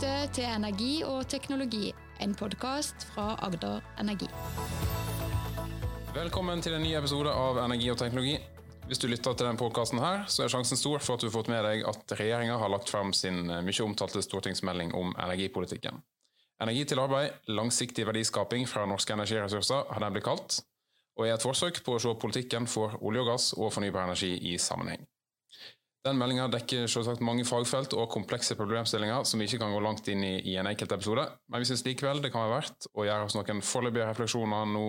lytter til Energi og teknologi, en podkast fra Agder Energi. Velkommen til en ny episode av Energi og teknologi. Hvis du lytter til denne podkasten så er sjansen stor for at du har fått med deg at regjeringa har lagt frem sin eh, mye omtalte stortingsmelding om energipolitikken. Energi til arbeid, langsiktig verdiskaping fra norske energiressurser, har den blitt kalt, og er et forsøk på å se politikken for olje og gass og fornybar energi i sammenheng. Den meldinga dekker selvsagt mange fagfelt og komplekse problemstillinger som vi ikke kan gå langt inn i i en enkelt episode, men vi syns likevel det kan være verdt å gjøre oss noen foreløpige refleksjoner nå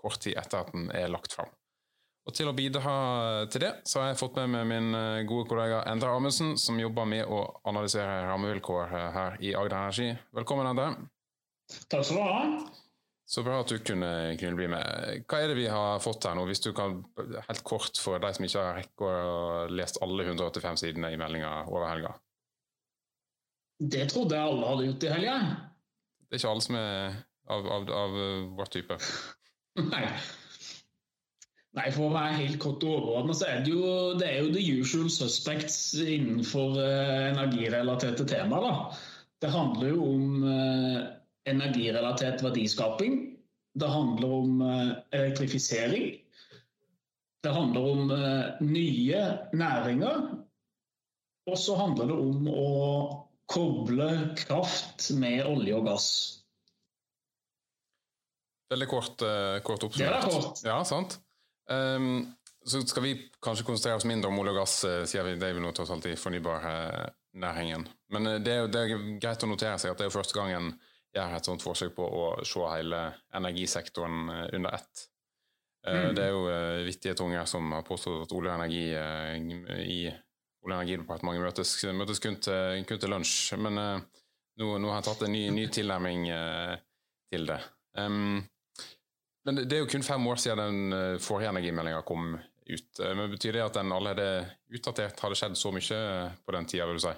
kort tid etter at den er lagt fram. Og Til å bidra til det, så har jeg fått med meg min eh, gode kollega Endre Amundsen, som jobber med å analysere rammevilkår her i Agder Energi. Velkommen, Endre. Takk skal du ha. Så bra at du kunne, kunne, bli med. Hva er det vi har fått her nå, hvis du kan helt kort for de som ikke har rekket å lest alle 185 sidene i meldinga over helga? Det trodde jeg alle hadde gjort i helga. Det er ikke alle som er av, av, av vår type? Nei. Nei, For å være helt kort og overordnet, så er det jo det er jo the usual suspects innenfor uh, energirelaterte temaer. da. Det handler jo om uh, energirelatert verdiskaping. Det handler om eh, elektrifisering. Det handler om eh, nye næringer. Og så handler det om å koble kraft med olje og gass. Veldig kort, uh, kort oppsummert. Det er kort. Ja, sant. Um, så skal vi kanskje konsentrere oss mindre om olje og gass, sier vi. Det er vi nå tross alt i fornybarnæringen. Men det, er, det, er, greit å notere seg at det er første gangen gjør et sånt forsøk på å se hele energisektoren eh, under ett. Eh, mm. Det er jo uh, vittige tunger som har påstått at olje- og energi i Olje- og energidepartementet møtes, møtes kun, til, kun, til, lunsj. Men nå, nå, har jeg tatt en ny, ny tilnærming til det. Um, men det er jo kun fem år siden den forrige energimeldinga kom ut. Men Betyr det at den allerede er utdatert? Har det skjedd så mye på den tida, vil du si?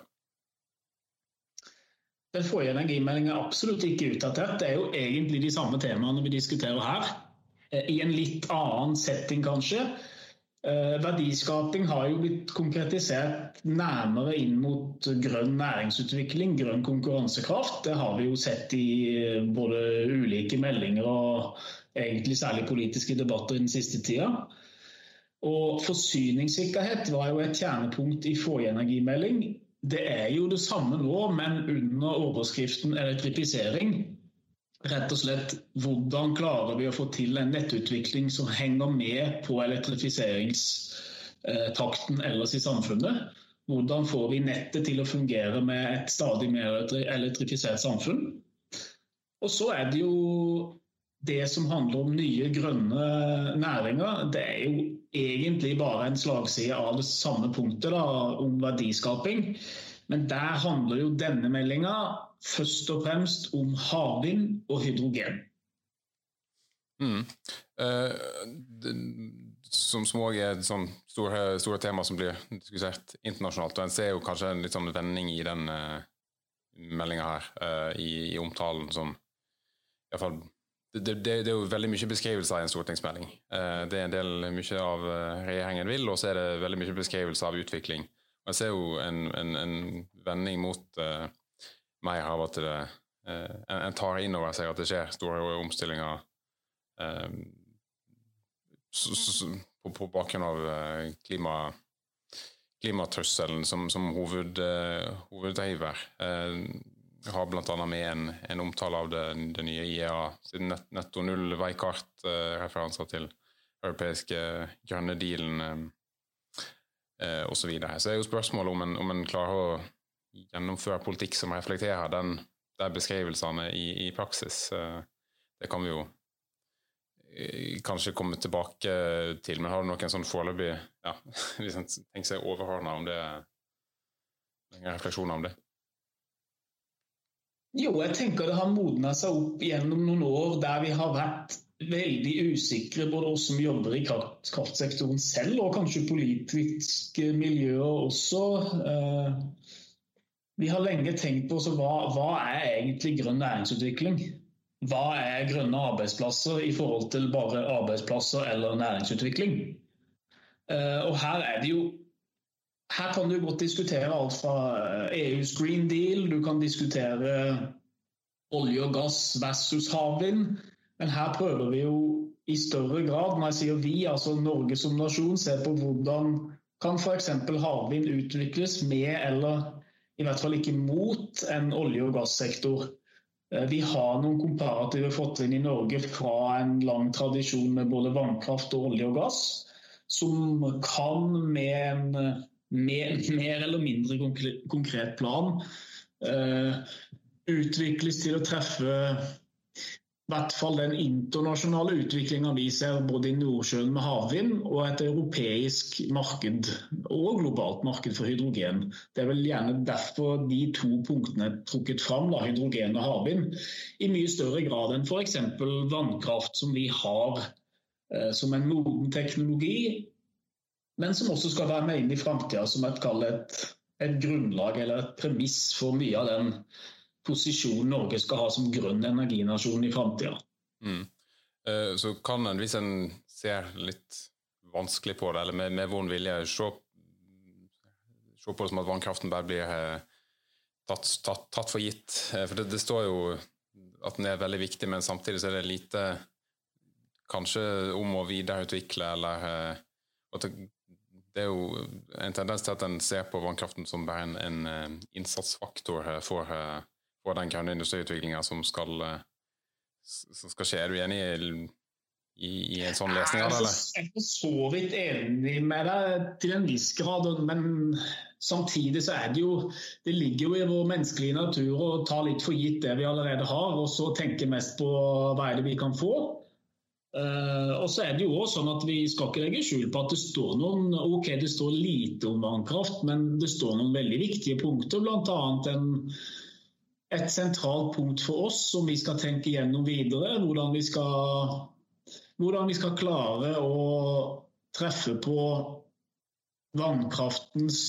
Den forrige energimeldingen er absolutt ikke utdatert. Det er jo egentlig de samme temaene vi diskuterer her. Eh, I en litt annen setting, kanskje. Eh, verdiskaping har jo blitt konkretisert nærmere inn mot grønn næringsutvikling, grønn konkurransekraft. Det har vi jo sett i eh, både ulike meldinger og egentlig særlig politiske debatter i den siste tida. Og Forsyningssikkerhet var jo et kjernepunkt i forrige energimelding. Det er jo det samme nå, men under overskriften elektrifisering. Rett og slett hvordan klarer vi å få til en nettutvikling som henger med på elektrifiseringstakten ellers i samfunnet? Hvordan får vi nettet til å fungere med et stadig mer elektrifisert samfunn? Og så er det jo det som handler om nye grønne næringer. Det er jo egentlig bare en slagside av det samme punktet da, om verdiskaping. Men der handler jo denne meldinga først og fremst om havvind og hydrogen. Mm. Eh, det, som òg er sånn store, store, tema som blir diskutert internasjonalt. og En ser jo kanskje en litt sånn vending i den uh, meldinga her, uh, i, i, omtalen som iallfall det, det, det, er jo veldig mye beskrivelser i en stortingsmelding. Eh, det er en del mye av eh, regjeringen vil, og så er det veldig mye beskrivelser av utvikling. Og Jeg ser jo en, en, en vending mot uh, mer av at det uh, en, tar inn over seg at det skjer store omstillinger uh, på, på, bakgrunn av klima, klimatrusselen som, som hoved, hoveddriver. Uh, har bl.a. med en, en, omtale av det, det nye IEA siden net, netto null veikart, eh, referanser til europeiske grønne dealen eh, eh osv. Så, videre. så er jo spørsmålet om en, om en klarer å gjennomføre politikk som reflekterer den, de beskrivelsene i, i praksis. Eh, det kan vi jo eh, kanskje komme tilbake til, men har du noen sånn foreløpig ja, hvis en tenker seg overordna om det, refleksjoner om det? Jo, jeg tenker det har modna seg opp gjennom noen år der vi har vært veldig usikre, både oss som jobber i kraft, kraftsektoren selv, og kanskje politiske miljøer også. Eh, vi har lenge tenkt på hva, hva er egentlig grønn næringsutvikling? Hva er grønne arbeidsplasser i forhold til bare arbeidsplasser eller næringsutvikling? Eh, og her er det jo her kan du godt diskutere alt fra EUs Green Deal, du kan diskutere olje og gass versus havvind. Men her prøver vi jo i større grad, når jeg sier vi, altså Norge som nasjon, ser på hvordan kan f.eks. havvind utvikles med eller i hvert fall ikke mot en olje- og gassektor. Eh, vi har noen komparative fortrinn i Norge fra en lang tradisjon med både vannkraft og olje og gass, som kan med en med, mer eller mindre konkret plan uh, utvikles til å treffe i hvert fall den internasjonale utviklinga vi ser både i Nordsjøen med havvind og et europeisk marked og globalt marked for hydrogen. Det er vel gjerne derfor de to punktene er trukket fram, da, hydrogen og havvind, i mye større grad enn f.eks. vannkraft, som vi har eh, som en moden teknologi, men som også skal være med inn i framtida som et, et, et grunnlag eller et premiss for mye av den posisjonen Norge skal ha som grønn energinasjon i framtida. Mm. Uh, så kan en, hvis en ser litt vanskelig på det, eller med, med vond vilje, se, se, på det som at vannkraften bare blir uh, tatt, tatt, tatt, for gitt. Uh, for det, det, står jo at den er veldig viktig, men samtidig så er det lite kanskje om å videreutvikle, eller at det, det, er jo en tendens til at en ser på vannkraften som bare en, en innsatsfaktor for for, den grønne industriutviklinga som, eh, som, skal skje. Er du enig i, i, i en sånn lesning av det? eller? Jeg er så vidt enig med deg til en viss grad, men samtidig så er det jo Det ligger jo i vår menneskelige natur å ta litt for gitt det vi allerede har, og så tenke mest på hva er det vi kan få. Uh, og så er det jo også sånn at Vi skal ikke legge skjul på at det står noen ok, det står lite om vannkraft, men det står noen veldig viktige punkter, bl.a. en et sentralt punkt for oss som vi skal tenke gjennom videre. Hvordan vi skal, hvordan vi skal klare å treffe på vannkraftens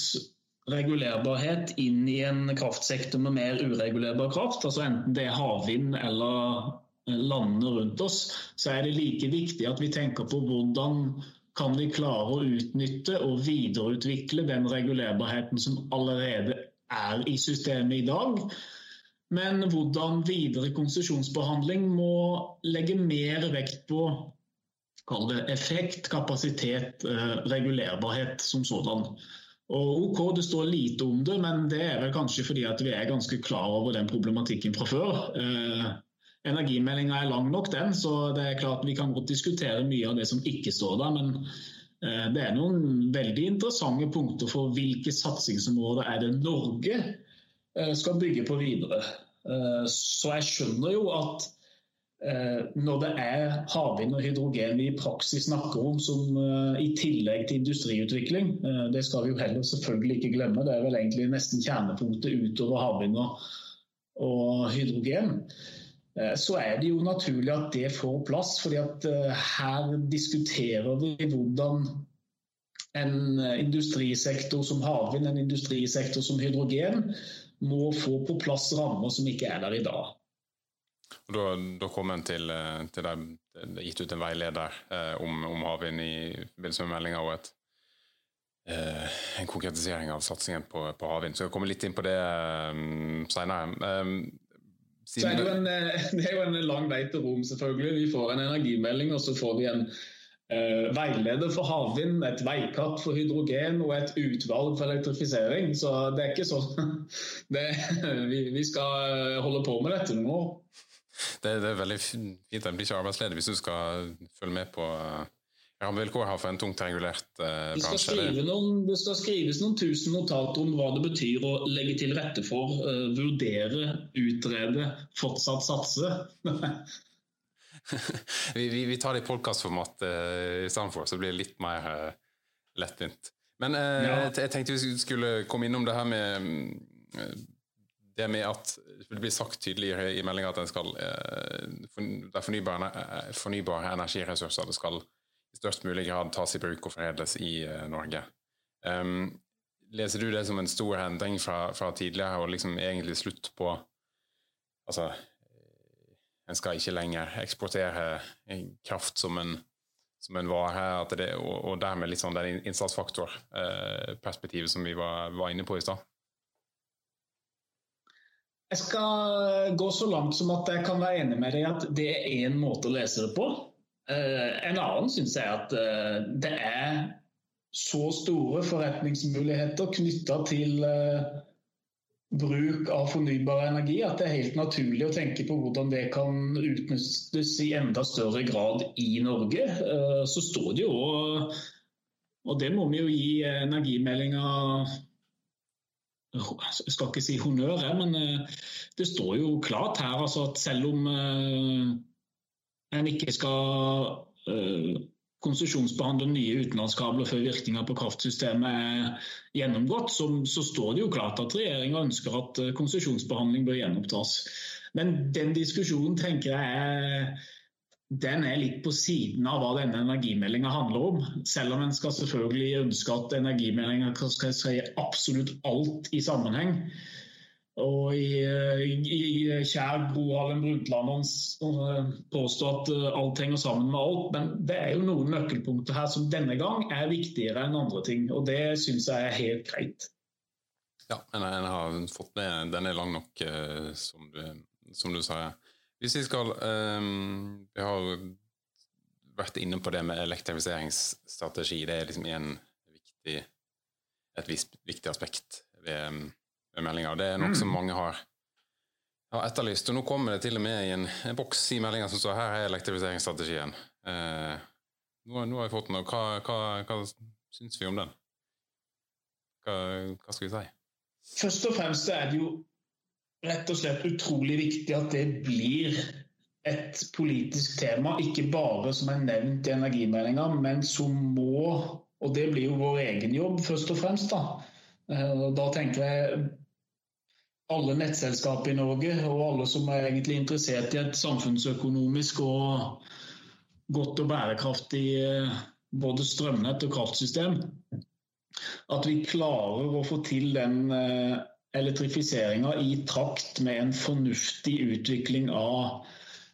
regulerbarhet inn i en kraftsektor med mer uregulerbar kraft, altså enten det er havvind eller landene rundt oss, så er det like viktig at vi tenker på hvordan kan vi klare å utnytte og videreutvikle den regulerbarheten som allerede er i systemet i dag, men hvordan videre konsesjonsbehandling må legge mer vekt på effekt, kapasitet, eh, regulerbarhet som sådan. Og OK, det står lite om det, men det er vel kanskje fordi at vi er ganske klar over den problematikken fra før. Energimeldinga er lang nok, den, så det er klart vi kan godt diskutere mye av det som ikke står der. Men eh, det er noen veldig interessante punkter for hvilke satsingsområder er det Norge eh, skal bygge på videre. Eh, så jeg skjønner jo at når det er havvind og hydrogen vi i praksis snakker om som i tillegg til industriutvikling, det skal vi jo heller selvfølgelig ikke glemme, det er vel egentlig nesten kjernepunktet utover havvind og, og hydrogen, så er det jo naturlig at det får plass. fordi at her diskuterer vi hvordan en industrisektor som havvind, en industrisektor som hydrogen, må få på plass rammer som ikke er der i dag. Da, da kom en til, eh, til deg, gitt ut en veileder eh, om, om havvind i forbindelse med meldinga og et, eh, en konkretisering av satsingen på, på havvind. Så jeg kommer litt inn på det um, seinere. Så er det, en, det, er jo en lang vei til Rom, selvfølgelig. Vi får en energimelding, og så får vi en uh, veileder for havvind, et veikart for hydrogen og et utvalg for elektrifisering. Så det er ikke sånn det, vi, vi, skal holde på med dette nå. Det, det er veldig fint en blir ikke arbeidsledig hvis du skal følge med på uh, rammevilkår har for en tungt regulert eh, bransje. Det noen, det skal skrives noen tusen notater om hva det betyr å legge til rette for, uh, vurdere, utrede, fortsatt satse. vi, vi, vi, tar det i podkastformat uh, istedenfor, så blir det litt mer uh, lettvint. Men uh, ja. jeg tenkte vi skulle komme innom det her med uh, det med at det blir sagt tydeligere i meldinga at en skal, det er fornybare, fornybare, energiressurser det skal i størst mulig grad tas i bruk og foredles i Norge. Um, leser du det som en stor endring fra, fra tidligere, og liksom egentlig slutt på altså, en skal ikke lenger eksportere kraft som en, som en vare, det, og, og, dermed litt sånn den innsatsfaktorperspektivet som vi var, var inne på i stad? Jeg skal gå så langt som at jeg kan være enig med deg i at det er én måte å lese det på. En annen syns jeg at det er så store forretningsmuligheter knytta til bruk av fornybar energi at det er helt naturlig å tenke på hvordan det kan utnyttes i enda større grad i Norge. Eh, så står det jo, og det må vi jo gi energimeldinga jeg skal ikke si honnør, men eh, det står jo klart her altså at selv om eh, en ikke skal konsesjonsbehandle nye utenlandskabler før virkninga på kraftsystemet er gjennomgått, så, så, står det jo klart at regjeringa ønsker at eh, konsesjonsbehandling bør gjenopptas. Men den diskusjonen tenker jeg er den er litt på siden av hva denne energimeldinga handler om. Selv om en skal selvfølgelig ønske at energimeldinga skal si absolutt alt i sammenheng. Og i, i kjær Gro Harlem Brundtland eh, påstår at eh, alt henger sammen med alt. Men det er jo noen nøkkelpunkter her som denne gang er viktigere enn andre ting. Og det syns jeg er helt greit. Ja, men jeg har fått med Den er lang nok, eh, som du, som du sa. Hvis vi skal um, Vi har vært inne på det med elektrifiseringsstrategi. Det er liksom en viktig, et viktig aspekt ved meldinga. Det er noe mm. som mange har, har, etterlyst. Og nå kommer det til og med i en, en boks i meldinga som står her er elektrifiseringsstrategien. Eh, nå, nå, har vi fått den, og hva, hva, hva syns vi om den? Hva, hva, skal vi si? Først og fremst er det jo rett og slett utrolig viktig at det blir et politisk tema, ikke bare som er nevnt i energimeldinga, men som må, og det blir jo vår egen jobb først og fremst, da. Eh, da tenker jeg alle nettselskap i Norge, og alle som er egentlig interessert i et samfunnsøkonomisk og godt og bærekraftig eh, både strømnett og kraftsystem, at vi klarer å få til den eh, elektrifiseringa i takt med en fornuftig utvikling av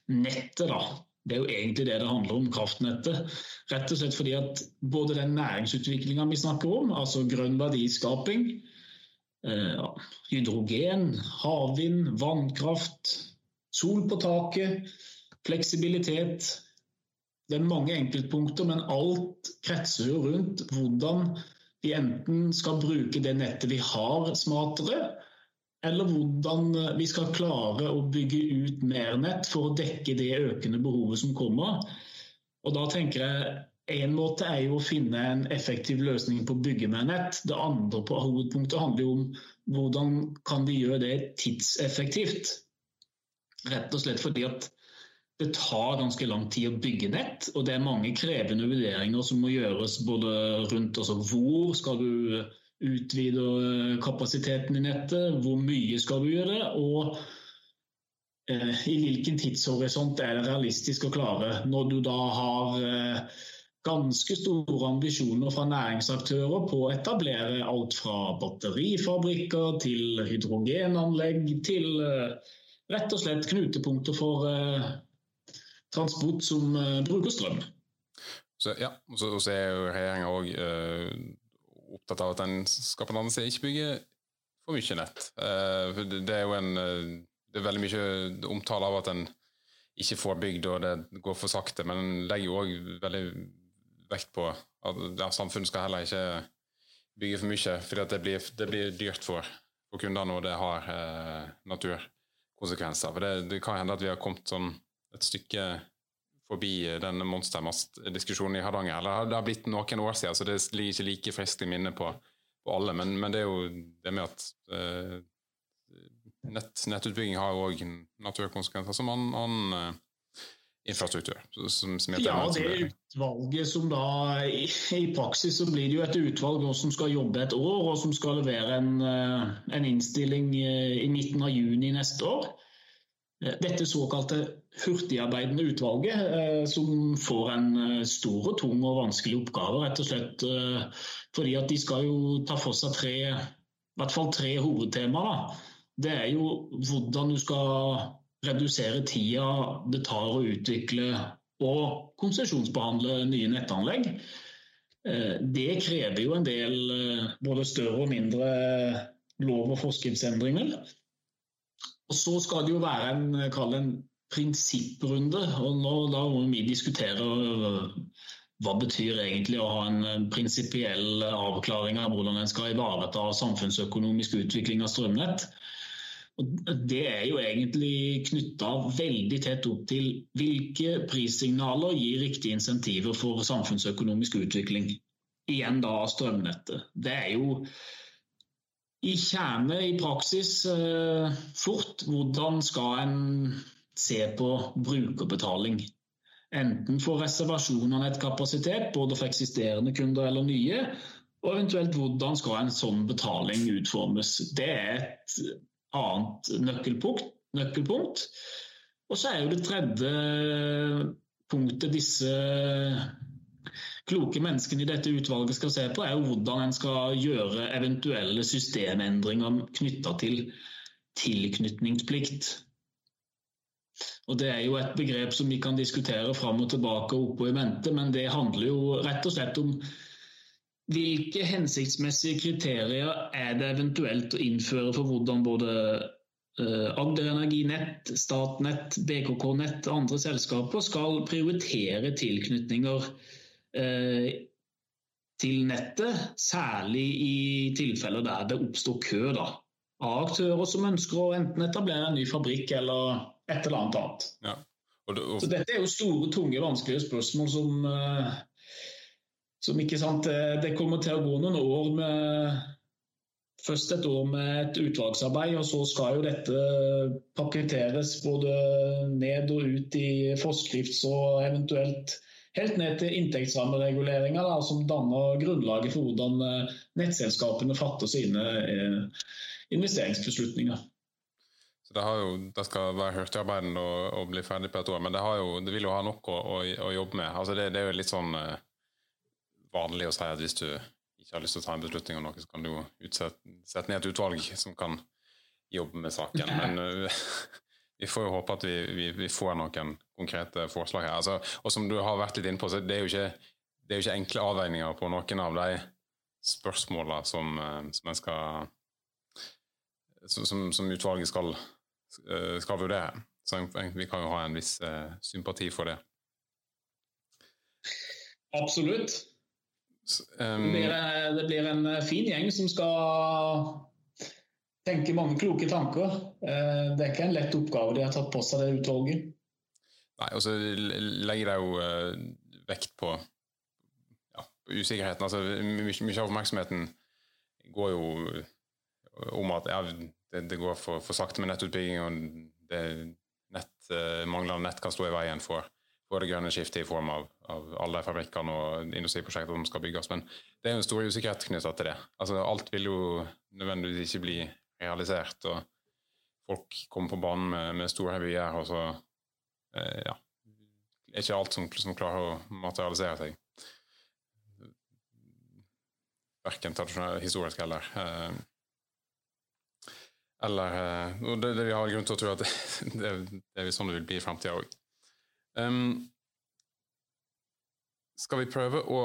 nettet. da. Det er jo egentlig det det handler om, kraftnettet. Rett og slett fordi at både den næringsutviklinga vi snakker om, altså grønn verdiskaping, Eh, hydrogen, havvind, vannkraft, sol på taket, fleksibilitet. Det er mange enkeltpunkter, men alt kretser jo rundt hvordan vi enten skal bruke det nettet vi har smartere, eller hvordan vi skal klare å bygge ut mer nett for å dekke det økende behovet som kommer. Og da tenker jeg en måte er jo å finne en effektiv løsning på å bygge med nett. Det andre på hovedpunktet handler jo om hvordan kan vi gjøre det tidseffektivt. Rett og slett fordi at det tar ganske lang tid å bygge nett, og det er mange krevende vurderinger som må gjøres både rundt altså hvor skal du utvide kapasiteten i nettet, hvor mye skal du gjøre og eh, i hvilken tidshorisont er det realistisk å klare. Når du da har eh, ganske store ambisjoner fra næringsaktører på å etablere alt fra batterifabrikker til hydrogenanlegg til eh, rett og slett knutepunkter for eh, transport som eh, bruker strøm. Så, ja, så, så er jo regjeringa òg opptatt av at en skal på den andre siden ikke bygge for mye nett. Det er jo en det er veldig mye omtale av at en ikke får bygd og det går for sakte, men en legger jo òg veldig vekt på at ja, samfunnet skal heller ikke bygge for mye, for det blir, det blir dyrt for, for kundene, og det har eh, naturkonsekvenser. For det, det, kan hende at vi har kommet sånn et stykke forbi denne monstermast-diskusjonen i Hardanger. Eller det har blitt noen år siden, så det ligger ikke like friskt i minnet på, på, alle. Men, men, det er jo det med at eh, nett, nettutbygging har òg naturkonsekvenser som annen eh, infrastruktur. Som, som ja, det utvalget som da i, i, praksis så blir det jo et utvalg som skal jobbe et år, og som skal levere en, eh, en innstilling eh, i midten av juni neste år. Eh, dette såkalte hurtigarbeidende utvalget, som får en stor og tung og vanskelig oppgave, rett og slett fordi at de skal jo ta for seg tre, i hvert fall tre hovedtemaer. Det er jo hvordan du skal redusere tida det tar å utvikle og konsesjonsbehandle nye nettanlegg. Det krever jo en del både større og mindre lov- og forskriftsendringer. Og Så skal det jo være en, en prinsipprunde. og nå, Da må vi diskutere hva betyr egentlig å ha en prinsipiell avklaring av hvordan en skal ivareta samfunnsøkonomisk utvikling av strømnett. Og det er jo egentlig knytta veldig tett opp til hvilke prissignaler gir riktige insentiver for samfunnsøkonomisk utvikling. Igjen da av strømnettet. Det er jo i kjerne, i praksis, eh, fort hvordan skal en se på brukerbetaling. Enten for reservasjon av nettkapasitet, både for eksisterende kunder eller nye, og eventuelt hvordan skal en sånn betaling utformes. Det er et annet nøkkelpunkt. nøkkelpunkt. Og så er jo det tredje punktet disse kloke menneskene i dette utvalget skal se på, er jo hvordan en skal gjøre eventuelle systemendringer knytta til tilknytningsplikt. Og Det er jo et begrep som vi kan diskutere fram og tilbake og oppå i mente, men det handler jo rett og slett om hvilke hensiktsmessige kriterier er det eventuelt å innføre for hvordan både eh, Agder Energinett, Statnett, BKK Nett og andre selskaper skal prioritere tilknytninger eh, til nettet, særlig i tilfeller der det oppstår kø da, av aktører som ønsker å enten etablere en ny fabrikk eller et eller annet annet. Ja. Og det, og... Så dette er jo store, tunge, vanskelige spørsmål som, uh, som ikke sant, Det kommer til å gå noen år med Først et år med et utvalgsarbeid, og så skal jo dette pakketteres både ned og ut i forskrifts- og eventuelt helt ned til inntektsrammereguleringer, da, som danner grunnlaget for hvordan eh, nettselskapene fatter sine eh, investeringsbeslutninger. Så det, jo, det, skal være hurtigarbeidende og, og, bli ferdig på et år, men det, jo, det vil jo ha nok å, å, å jobbe med. Altså det, det, er jo litt sånn uh, vanlig å si at hvis du ikke har lyst til å ta en beslutning om noe, så kan du jo sette ned et utvalg som kan jobbe med saken. Men uh, vi får jo håpe at vi, vi, vi får noen konkrete forslag her. Altså, og som du har vært litt inne på, så det er jo ikke, det er jo ikke enkle avveininger på noen av de spørsmåla som, uh, som, skal, som, som utvalget skal Eh, skal vurdere. Så vi kan jo ha en viss uh, sympati for det. Absolutt. Um, det, blir, eh, det, blir, en fin gjeng som skal tenke mange kloke tanker. Uh, det er ikke en lett oppgave de har tatt på seg, det utvalget. Nei, og så legger de jo vekt på ja, usikkerheten. Altså, mye, mye av oppmerksomheten går jo om at ja, det, det går for, for, sakte med nettutbygging, og det nett, manglende nett kan stå i veien for, for det grønne skiftet i form av, av alle fabrikkene og industriprosjekter som skal bygges. Men det er jo stor usikkerhet knyttet til det. Altså, alt vil jo nødvendigvis ikke bli realisert. og Folk kommer på banen med, med store vyer, og så eh, ja, er ikke alt som, som klarer å materialisere seg. Verken historisk eller eh, eller eh, Og det, det vi har grunn til å tro at det, det, det er sånn det vil bli i framtida òg. Um, skal vi prøve å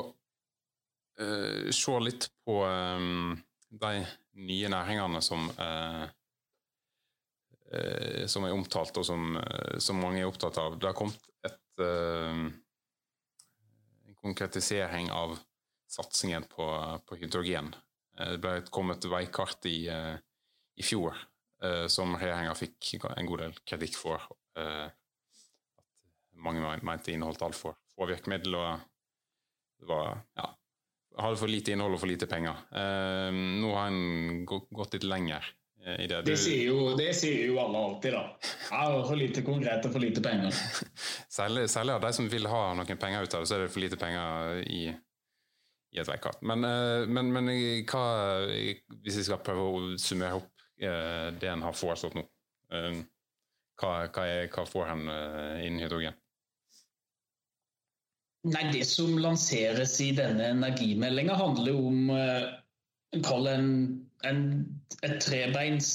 uh, se litt på um, de nye næringene som uh, uh, som er omtalt, og som, som, mange er opptatt av. Det har kommet et, en konkretisering av satsingen på, på hydrogen. Det ble kommet veikart i i fjor, som regjeringa fikk en god del kritikk for. Eh, mange mente inneholdt altfor få virkemidler. og det var, ja, hadde for lite innhold og for lite penger. Eh, nå har en gått litt lenger i det. Det sier, jo, det sier jo alle alltid, da. Ja, for lite konkret og for lite penger. særlig, særlig, av de som vil ha noen penger ut av det, så er det for lite penger i, i et veikart. Men, men, men hva, hvis vi skal prøve å summere opp Eh, det en har foreslått nå. Eh, hva, hva, er, hva får en eh, innen hydrogen? Nei, Det som lanseres i denne energimeldinga, handler om kall en, en, et trebeins,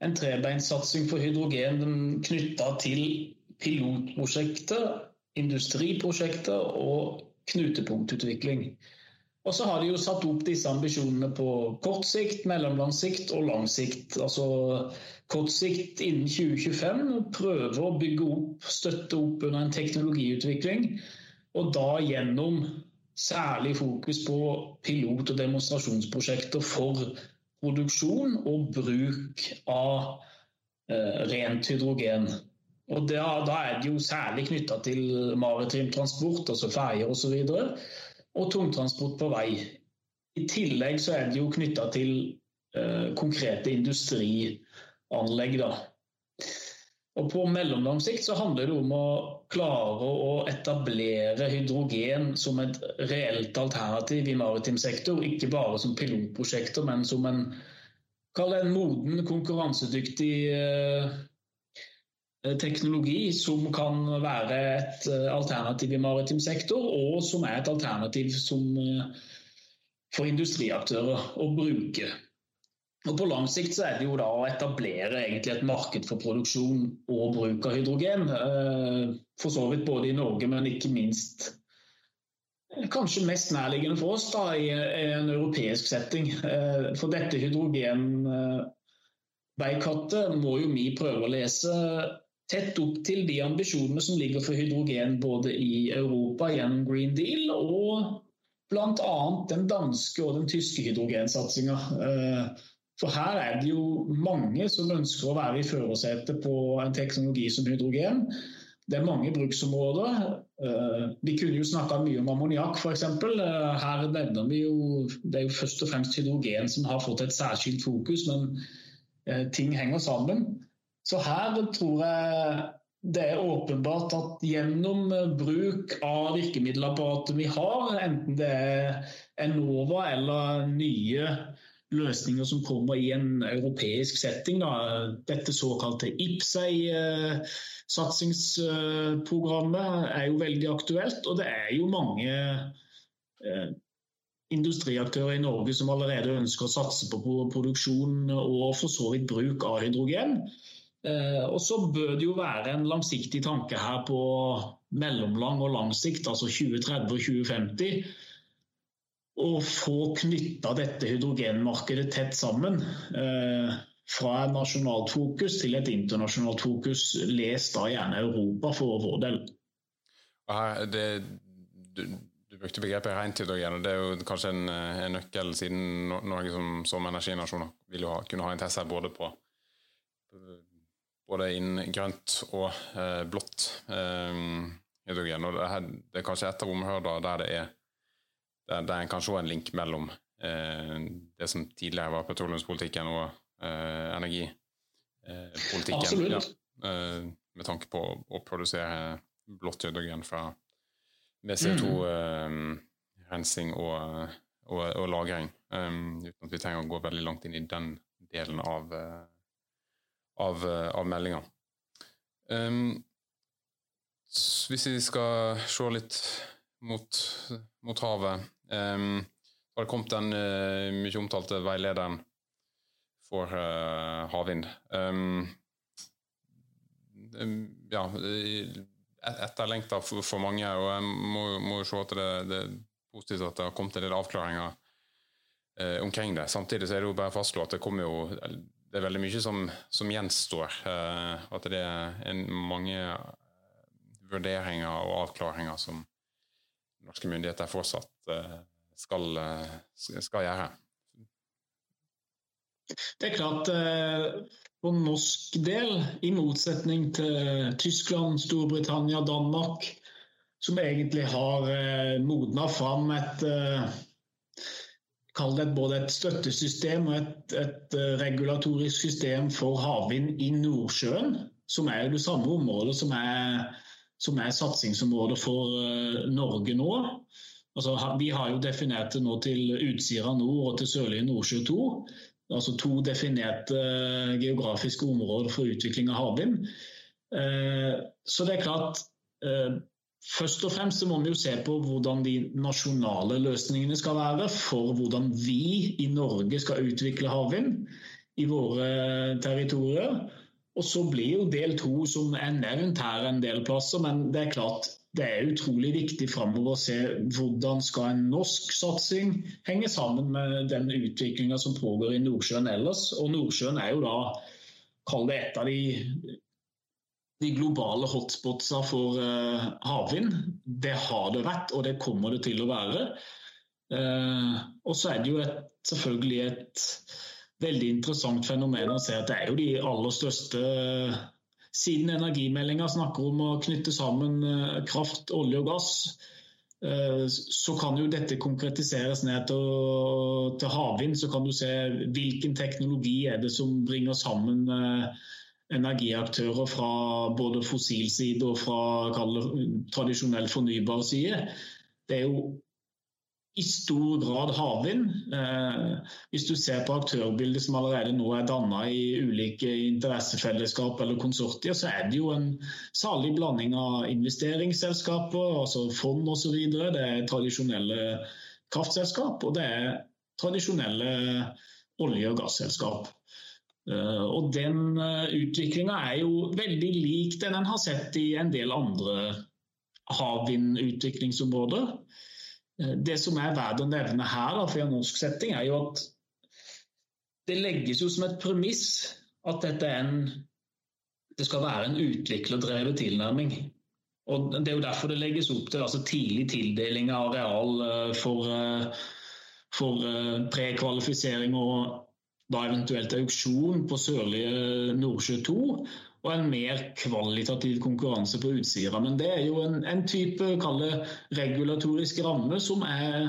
en trebeinssatsing for hydrogen knytta til pilotprosjekter, industriprosjekter og knutepunktutvikling. Og så har de jo satt opp disse ambisjonene på kort sikt, mellomlang sikt og lang sikt. Altså kort sikt innen 2025 prøve å bygge opp, støtte opp under en teknologiutvikling. Og da gjennom særlig fokus på pilot- og demonstrasjonsprosjekter for produksjon og bruk av eh, rent hydrogen. Og da, da, er det jo særlig knytta til maritim transport, altså ferjer osv. Og, og tungtransport på vei. I tillegg så er det jo knytta til eh, konkrete industrianlegg. da. Og På mellomlang sikt så handler det om å klare å etablere hydrogen som et reelt alternativ i maritim sektor. Ikke bare som pilotprosjekter, men som en, en moden, konkurransedyktig eh, teknologi som kan være et eh, alternativ i maritim sektor, og som er et alternativ som, eh, for industriaktører å bruke. Og På lang sikt så er det jo da å etablere egentlig et marked for produksjon og bruk av hydrogen. Eh, for så vidt både i Norge, men ikke minst eh, kanskje mest nærliggende for oss da, i en europeisk setting. Eh, for dette hydrogenveikartet må jo vi prøve å lese tett opp til de ambisjonene som ligger for hydrogen både i Europa gjennom Green Deal og bl.a. den danske og den tyske hydrogensatsinga. For her er det jo mange som ønsker å være i førersetet på en teknologi som hydrogen. Det er mange bruksområder. Eh, vi kunne jo snakka mye om ammoniakk f.eks. Eh, her nevner vi jo Det er jo først og fremst hydrogen som har fått et særskilt fokus, men eh, ting henger sammen. Så her tror jeg det er åpenbart at gjennom bruk av virkemiddelapparatet vi har, enten det er Enova eller nye løsninger som kommer i en europeisk setting. Da. Dette såkalte IPSEI-satsingsprogrammet er jo veldig aktuelt. Og det er jo mange eh, industriaktører i Norge som allerede ønsker å satse på produksjon og for så vidt bruk av hydrogen. Eh, og så bør det jo være en langsiktig tanke her på mellomlang og lang sikt, altså 2030 og 2050 å få knytta dette hydrogenmarkedet tett sammen. Eh, fra et nasjonalt fokus til et internasjonalt fokus. Les da gjerne Europa for vår del. Det, du, du, brukte begrepet rent hydrogen, og det er jo kanskje en, en nøkkel, siden Norge som, som energinasjon vil ha, kunne ha interesse både på både innen grønt og eh, blått eh, hydrogen. og det, her, det, er kanskje et av områdene der det er der, der en kanskje se en link mellom eh, det som tidligere var petroleumspolitikken og eh, energipolitikken. Ja, eh, med tanke på å produsere blått hydrogen fra, med CO2-rensing mm. og, og, og, lagring. Um, uten at vi trenger å gå veldig langt inn i den delen av, av, av meldinga. Um, hvis vi skal se litt mot, mot havet Um, har det kommet den uh, mye omtalte veilederen for uh, havvind. Um, ja, etterlengta for, for, mange, og jeg må, må se at det, det, er positivt at det har kommet en del avklaringer uh, omkring det. Samtidig så er det jo bare å fastslå at det kommer jo det er veldig mye som, som gjenstår. at det er en, mange vurderinger og avklaringer som norske myndigheter fortsatt uh, skal, eh, skal gjøre. Det er klart, eh, på norsk del, i motsetning til Tyskland, Storbritannia, Danmark, som egentlig har modna fram et Kall det både et støttesystem og et, et regulatorisk system for havvind i Nordsjøen, som er det samme området som er som er satsingsområdet for eh, Norge nå. Altså, vi har jo definert det nå til Utsira nord og til Sørlige Nordsjø 2. Altså to definerte eh, geografiske områder for utvikling av havvind. Eh, så det er klart Først og fremst må vi jo se på hvordan de nasjonale løsningene skal være for hvordan vi i Norge skal utvikle havvind i våre territorier. Og så blir jo del to, som er nevnt her, en del plasser. Men det er klart det er utrolig viktig framover å se hvordan skal en norsk satsing henge sammen med den utviklinga som pågår i Nordsjøen ellers. Og Nordsjøen er jo da, kall det et av de, de globale hotspotsa for uh, havvind. Det har det vært, og det kommer det til å være. Uh, og så er det jo et, selvfølgelig et veldig interessant fenomen å se at det er jo de aller største Siden energimeldinga snakker om å knytte sammen eh, kraft, olje og gass, eh, så kan jo dette konkretiseres ned til, til havvind. Så kan du se hvilken teknologi er det som bringer sammen eh, energiaktører fra både fossil side og fra tradisjonell fornybar side. Det er jo i stor grad havvind. Eh, hvis du ser på aktørbildet som allerede nå er danna i ulike interessefellesskap eller konsortier, så er det jo en salig blanding av investeringsselskaper, altså fond osv. Det er tradisjonelle kraftselskap, og det er tradisjonelle olje- og gasselskap. Eh, og Den eh, utviklinga er jo veldig lik den en har sett i en del andre havvindutviklingsområder. Eh, det som er verdt å nevne her for en norsk setting, er jo at det legges jo som et premiss at en, det skal være en utviklerdrevet tilnærming. Og Det er jo derfor det legges opp til altså tidlig tildeling av areal for, for prekvalifisering og da eventuelt auksjon på sørlige Nordsjø 2 og en mer kvalitativ konkurranse på Utsira. Men det er jo en, en type regulatorisk ramme som er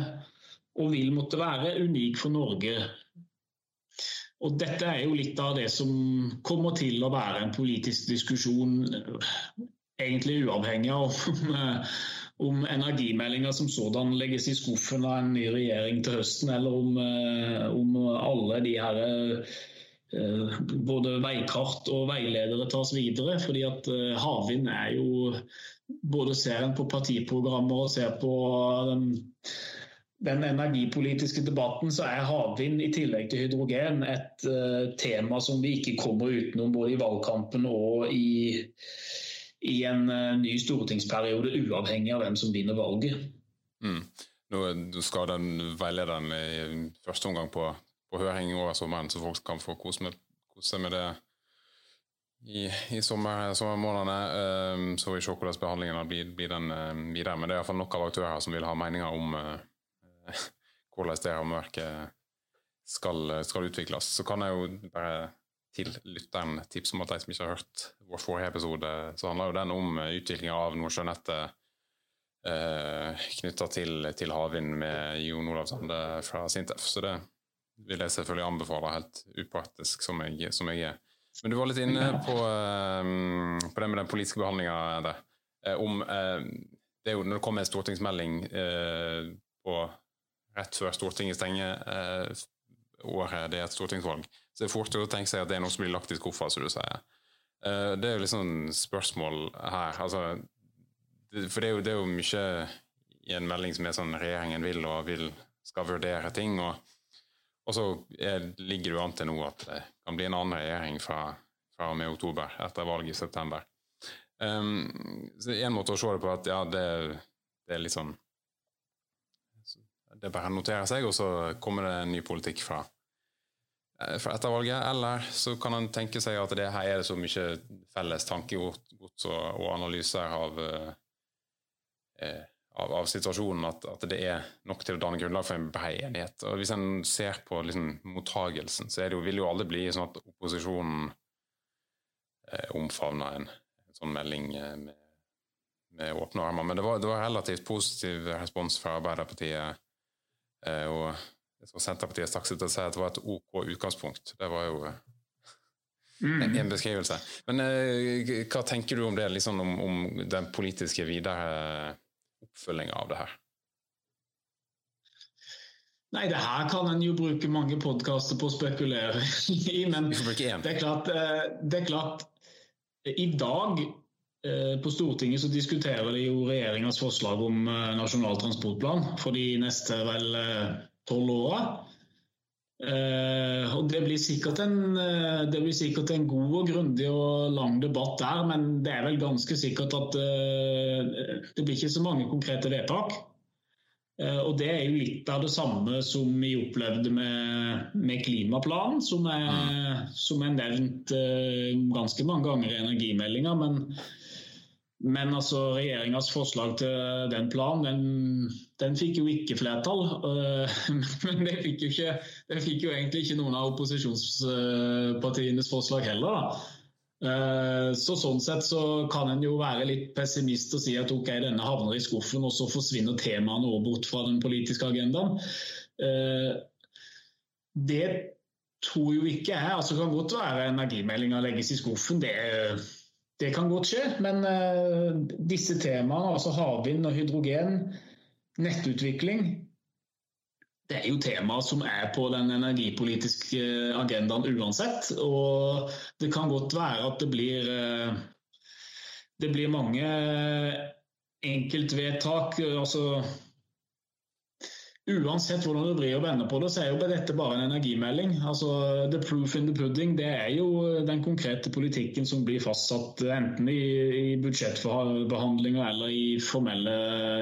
og vil måtte være unik for Norge. Og Dette er jo litt av det som kommer til å være en politisk diskusjon, egentlig uavhengig av om, om energimeldinga som sådan legges i skuffen av en ny regjering til høsten, eller om, om alle de her Eh, både veikart og veiledere tas videre. fordi at eh, havvind er jo Både ser en på partiprogrammer og ser på den, den, energipolitiske debatten, så er havvind i tillegg til hydrogen et tema som vi ikke kommer utenom både i valgkampen og i, i en uh, ny stortingsperiode, uavhengig av hvem som vinner valget. Mm. Nå skal den veilederen i første omgang på på høring over sommeren, så folk kan få kose, med, kose med det i, i sommer, sommermånedene. Så så vi se hvordan behandlingen blir, blir den um, videre. Men det er iallfall nok av aktører som vil ha meninger om uh, hvordan det rammeverket skal, skal utvikles. Så kan jeg jo bare til lytteren tips om at de som ikke har hørt vår forrige episode, så handler jo den om utviklinga av Nordsjønettet eh, knytta til, til havvind med Jon Olav Sande fra Sintef. Så det vil jeg selvfølgelig anbefale, helt upartisk som jeg, som jeg er. Men du var litt inne på, eh, på det med den politiske behandlinga uh, om eh, det er jo Når det kommer en stortingsmelding uh, på, rett før Stortinget stenger året det er et stortingsvalg, så det er fort å tenke seg at det er noe som blir lagt i skuffa, som du sier. det er jo litt sånn spørsmål her. Altså, for det er, jo, det er, jo, mye i en melding som er sånn regjeringen vil og vil skal vurdere ting. og og så ligger det jo an til nå at det kan bli en annen regjering fra, fra og med oktober, etter valget i september. Um, så En måte å se det på at ja, det, det er litt sånn Det er bare å notere seg, og så kommer det en ny politikk fra, eh, fra etter valget. Eller så kan en tenke seg at det her er det så mye felles tankegods og, og analyser av uh, eh, av, av situasjonen at, at, det er nok til å danne grunnlag for en bred enighet. Og Hvis en ser på liksom, mottagelsen, så det jo, vil jo aldri bli sånn at opposisjonen eh, omfavner en, en, sånn melding eh, med, med, åpne armer. Men det var, det var, relativt positiv respons fra Arbeiderpartiet. Eh, og Senterpartiet stakk seg til å si at det var et OK utgangspunkt. Det var jo mm. en beskrivelse. Men eh, hva tenker du om det, liksom om, om den politiske videre oppfølginga av det her? Nei, det her kan en jo bruke mange podkaster på å spekulere i, men det er klart, eh, det er klart I dag eh, på Stortinget så diskuterer de jo regjeringas forslag om Nasjonal transportplan for de neste vel tolv åra. Uh, og det blir, en, uh, det blir, sikkert en, god og grundig og lang debatt der, men det er vel ganske sikkert at uh, det blir ikke så mange konkrete vedtak. og det er jo litt av det samme som vi opplevde med, med klimaplanen, som er, som er nevnt ganske mange ganger i energimeldinga. Men men altså, regjeringas forslag til den planen, den, den, fikk jo ikke flertall. Men det fikk, jo ikke, det fikk jo egentlig ikke noen av opposisjonspartienes forslag heller. da. så Sånn sett så kan en jo være litt pessimist og si at ok, denne havner i skuffen, og så forsvinner temaene over bort fra den politiske agendaen. Øh, det tror jo ikke jeg. altså Det kan godt være energimeldinga legges i skuffen. det er det kan godt skje, men uh, disse temaene, altså havvind og hydrogen, nettutvikling, det er jo temaer som er på den energipolitiske agendaen uansett. Og det kan godt være at det blir, uh, det blir mange enkeltvedtak. altså Uansett hvordan du vrir og vender på det, så er jo dette bare en energimelding. Altså, The proof in the pudding det er jo den konkrete politikken som blir fastsatt enten i, i budsjettbehandlinger eller i formelle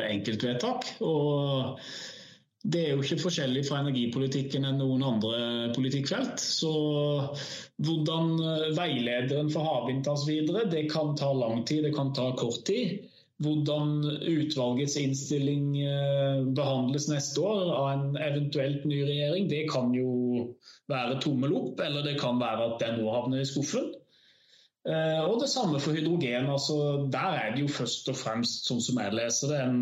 enkeltvedtak. Og det er jo ikke forskjellig fra energipolitikken enn noen andre politikkfelt. Så hvordan veilederen for havvind tas videre, det kan ta lang tid, det kan ta kort tid. Hvordan utvalgets innstilling eh, behandles neste år av en eventuelt ny regjering, det kan jo være tommel opp, eller det kan være at den nå havner i skuffen. Eh, og det samme for hydrogen. altså Der er det jo først og fremst, sånn som jeg leser det, en,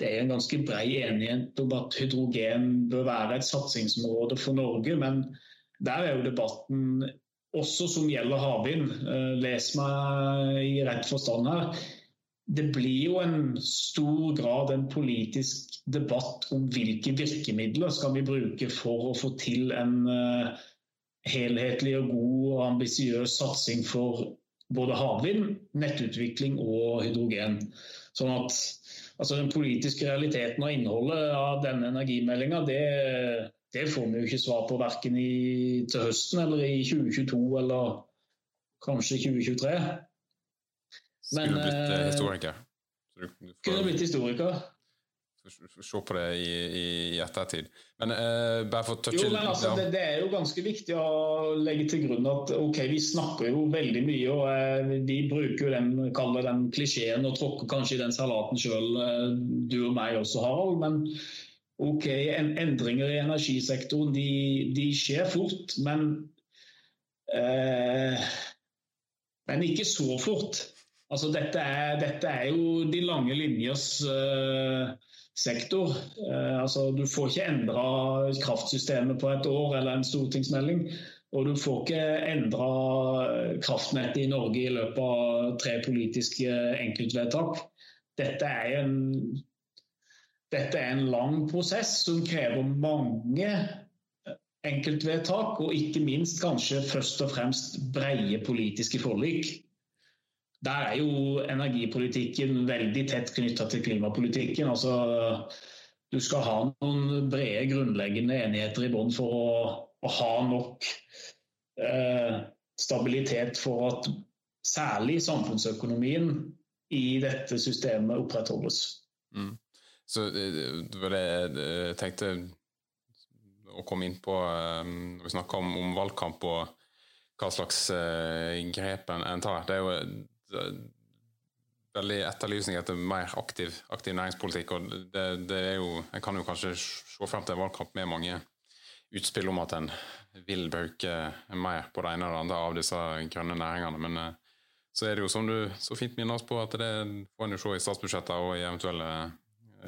det er en ganske brei enighet om at hydrogen bør være et satsingsområde for Norge. Men der er jo debatten også som gjelder havvind. Eh, les meg i rett forstand her det blir jo en stor grad en politisk debatt om hvilke virkemidler skal vi bruke for å få til en uh, helhetlig og god og ambisiøs satsing for både havvind, nettutvikling og hydrogen. Sånn at altså Den politiske realiteten og innholdet av denne energimeldinga det, det, får vi jo ikke svar på verken i, til høsten eller i 2022 eller kanskje 2023. Men, Skulle blitt uh, historiker. Du, du får, kunne blitt historiker. Se på det i, i, i ettertid. Men uh, bare for å touche jo, men altså, det, det, er jo ganske viktig å legge til grunn at ok, vi snakker jo veldig mye, og uh, vi bruker jo den, kaller den klisjeen og tråkker kanskje i den salaten sjøl, du og meg også, Harald. men ok, en, endringer i energisektoren de, de skjer fort, men, men ikke så fort. Altså, dette, er, dette, er, jo de lange linjers uh, sektor. Uh, altså, du får ikke endra kraftsystemet på et år eller en stortingsmelding. Og du får ikke endra kraftnettet i Norge i løpet av tre politiske enkeltvedtak. Dette er en, dette er en lang prosess som krever mange enkeltvedtak, og ikke minst kanskje først og fremst breie politiske forlik. Der er jo energipolitikken veldig tett knytta til klimapolitikken. Altså, du skal ha noen brede, grunnleggende enigheter i bånn for å, å, ha nok eh, stabilitet for at særlig samfunnsøkonomien i dette systemet opprettholdes. Mm. Så eh, det var det jeg tenkte å komme inn på eh, når vi snakker om, om valgkamp og hva slags grep en tar. Det er jo Eh, veldig etterlysning etter mer aktiv, aktiv næringspolitikk. og det, det, er jo, En kan jo kanskje se frem til en valgkamp med mange utspill om at en vil bruke mer på det ene eller andre av disse grønne næringene. Men eh, så er det jo som du så fint minner oss på, at det får en jo se i statsbudsjettet og i eventuelle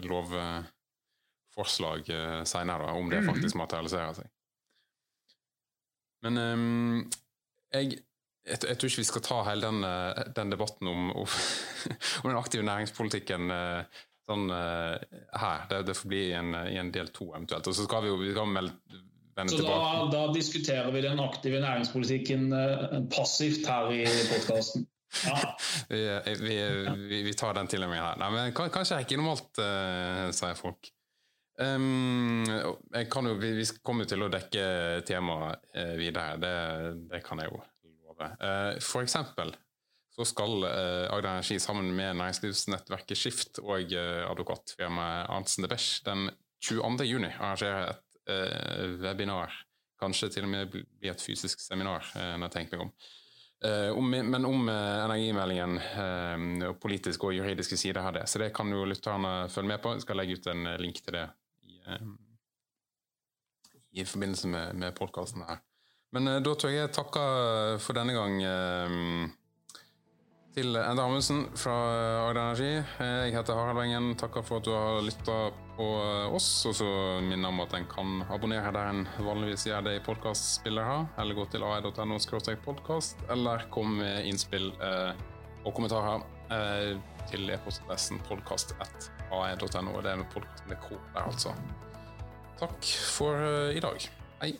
lovforslag eh, senere, om det mhm. faktisk materialiserer seg. Men um, jeg jeg, jeg, tror ikke vi skal ta hele den, eh, den debatten om, om, om, den aktive næringspolitikken eh, sånn uh, her. Det, det, får bli i en, i en del to eventuelt. Og så skal vi jo vi skal melde, så. Da, da, diskuterer vi den aktive næringspolitikken passivt her i podkasten. Ja. vi, vi, vi, tar den til og med her. Nei, men Kanskje er ikke normalt, uh, sier folk. Um, jeg kan jo, vi, vi kommer til å dekke temaet uh, videre, det, det, kan jeg jo love. Uh, for eksempel så skal uh, Agder Energi sammen med næringslivsnettverket Skift og uh, advokatfirmaet Arntzen de Besch den 22. juni arrangere et webinar. Kanskje til og med bli et fysisk seminar, når jeg tenker meg om. Om, men om energimeldingen og politiske og juridiske sider her det. Så det kan jo lytterne følge med på. Jeg skal legge ut en link til det i, i forbindelse med, med podkasten her. Men uh, da tror jeg jeg takker for denne gang uh, til Enda Amundsen fra Agder Energi. Jeg heter Harald Wengen. Takker for at du har lytta på oss. Og så minner om at en kan abonnere der en vanligvis gjør det i podkastspiller her. Eller gå til ai.no podkast, eller kom med innspill og kommentarer til e-postadressen podkast.ae.no. Det er en podkast med K der, altså. Takk for i dag. Hei.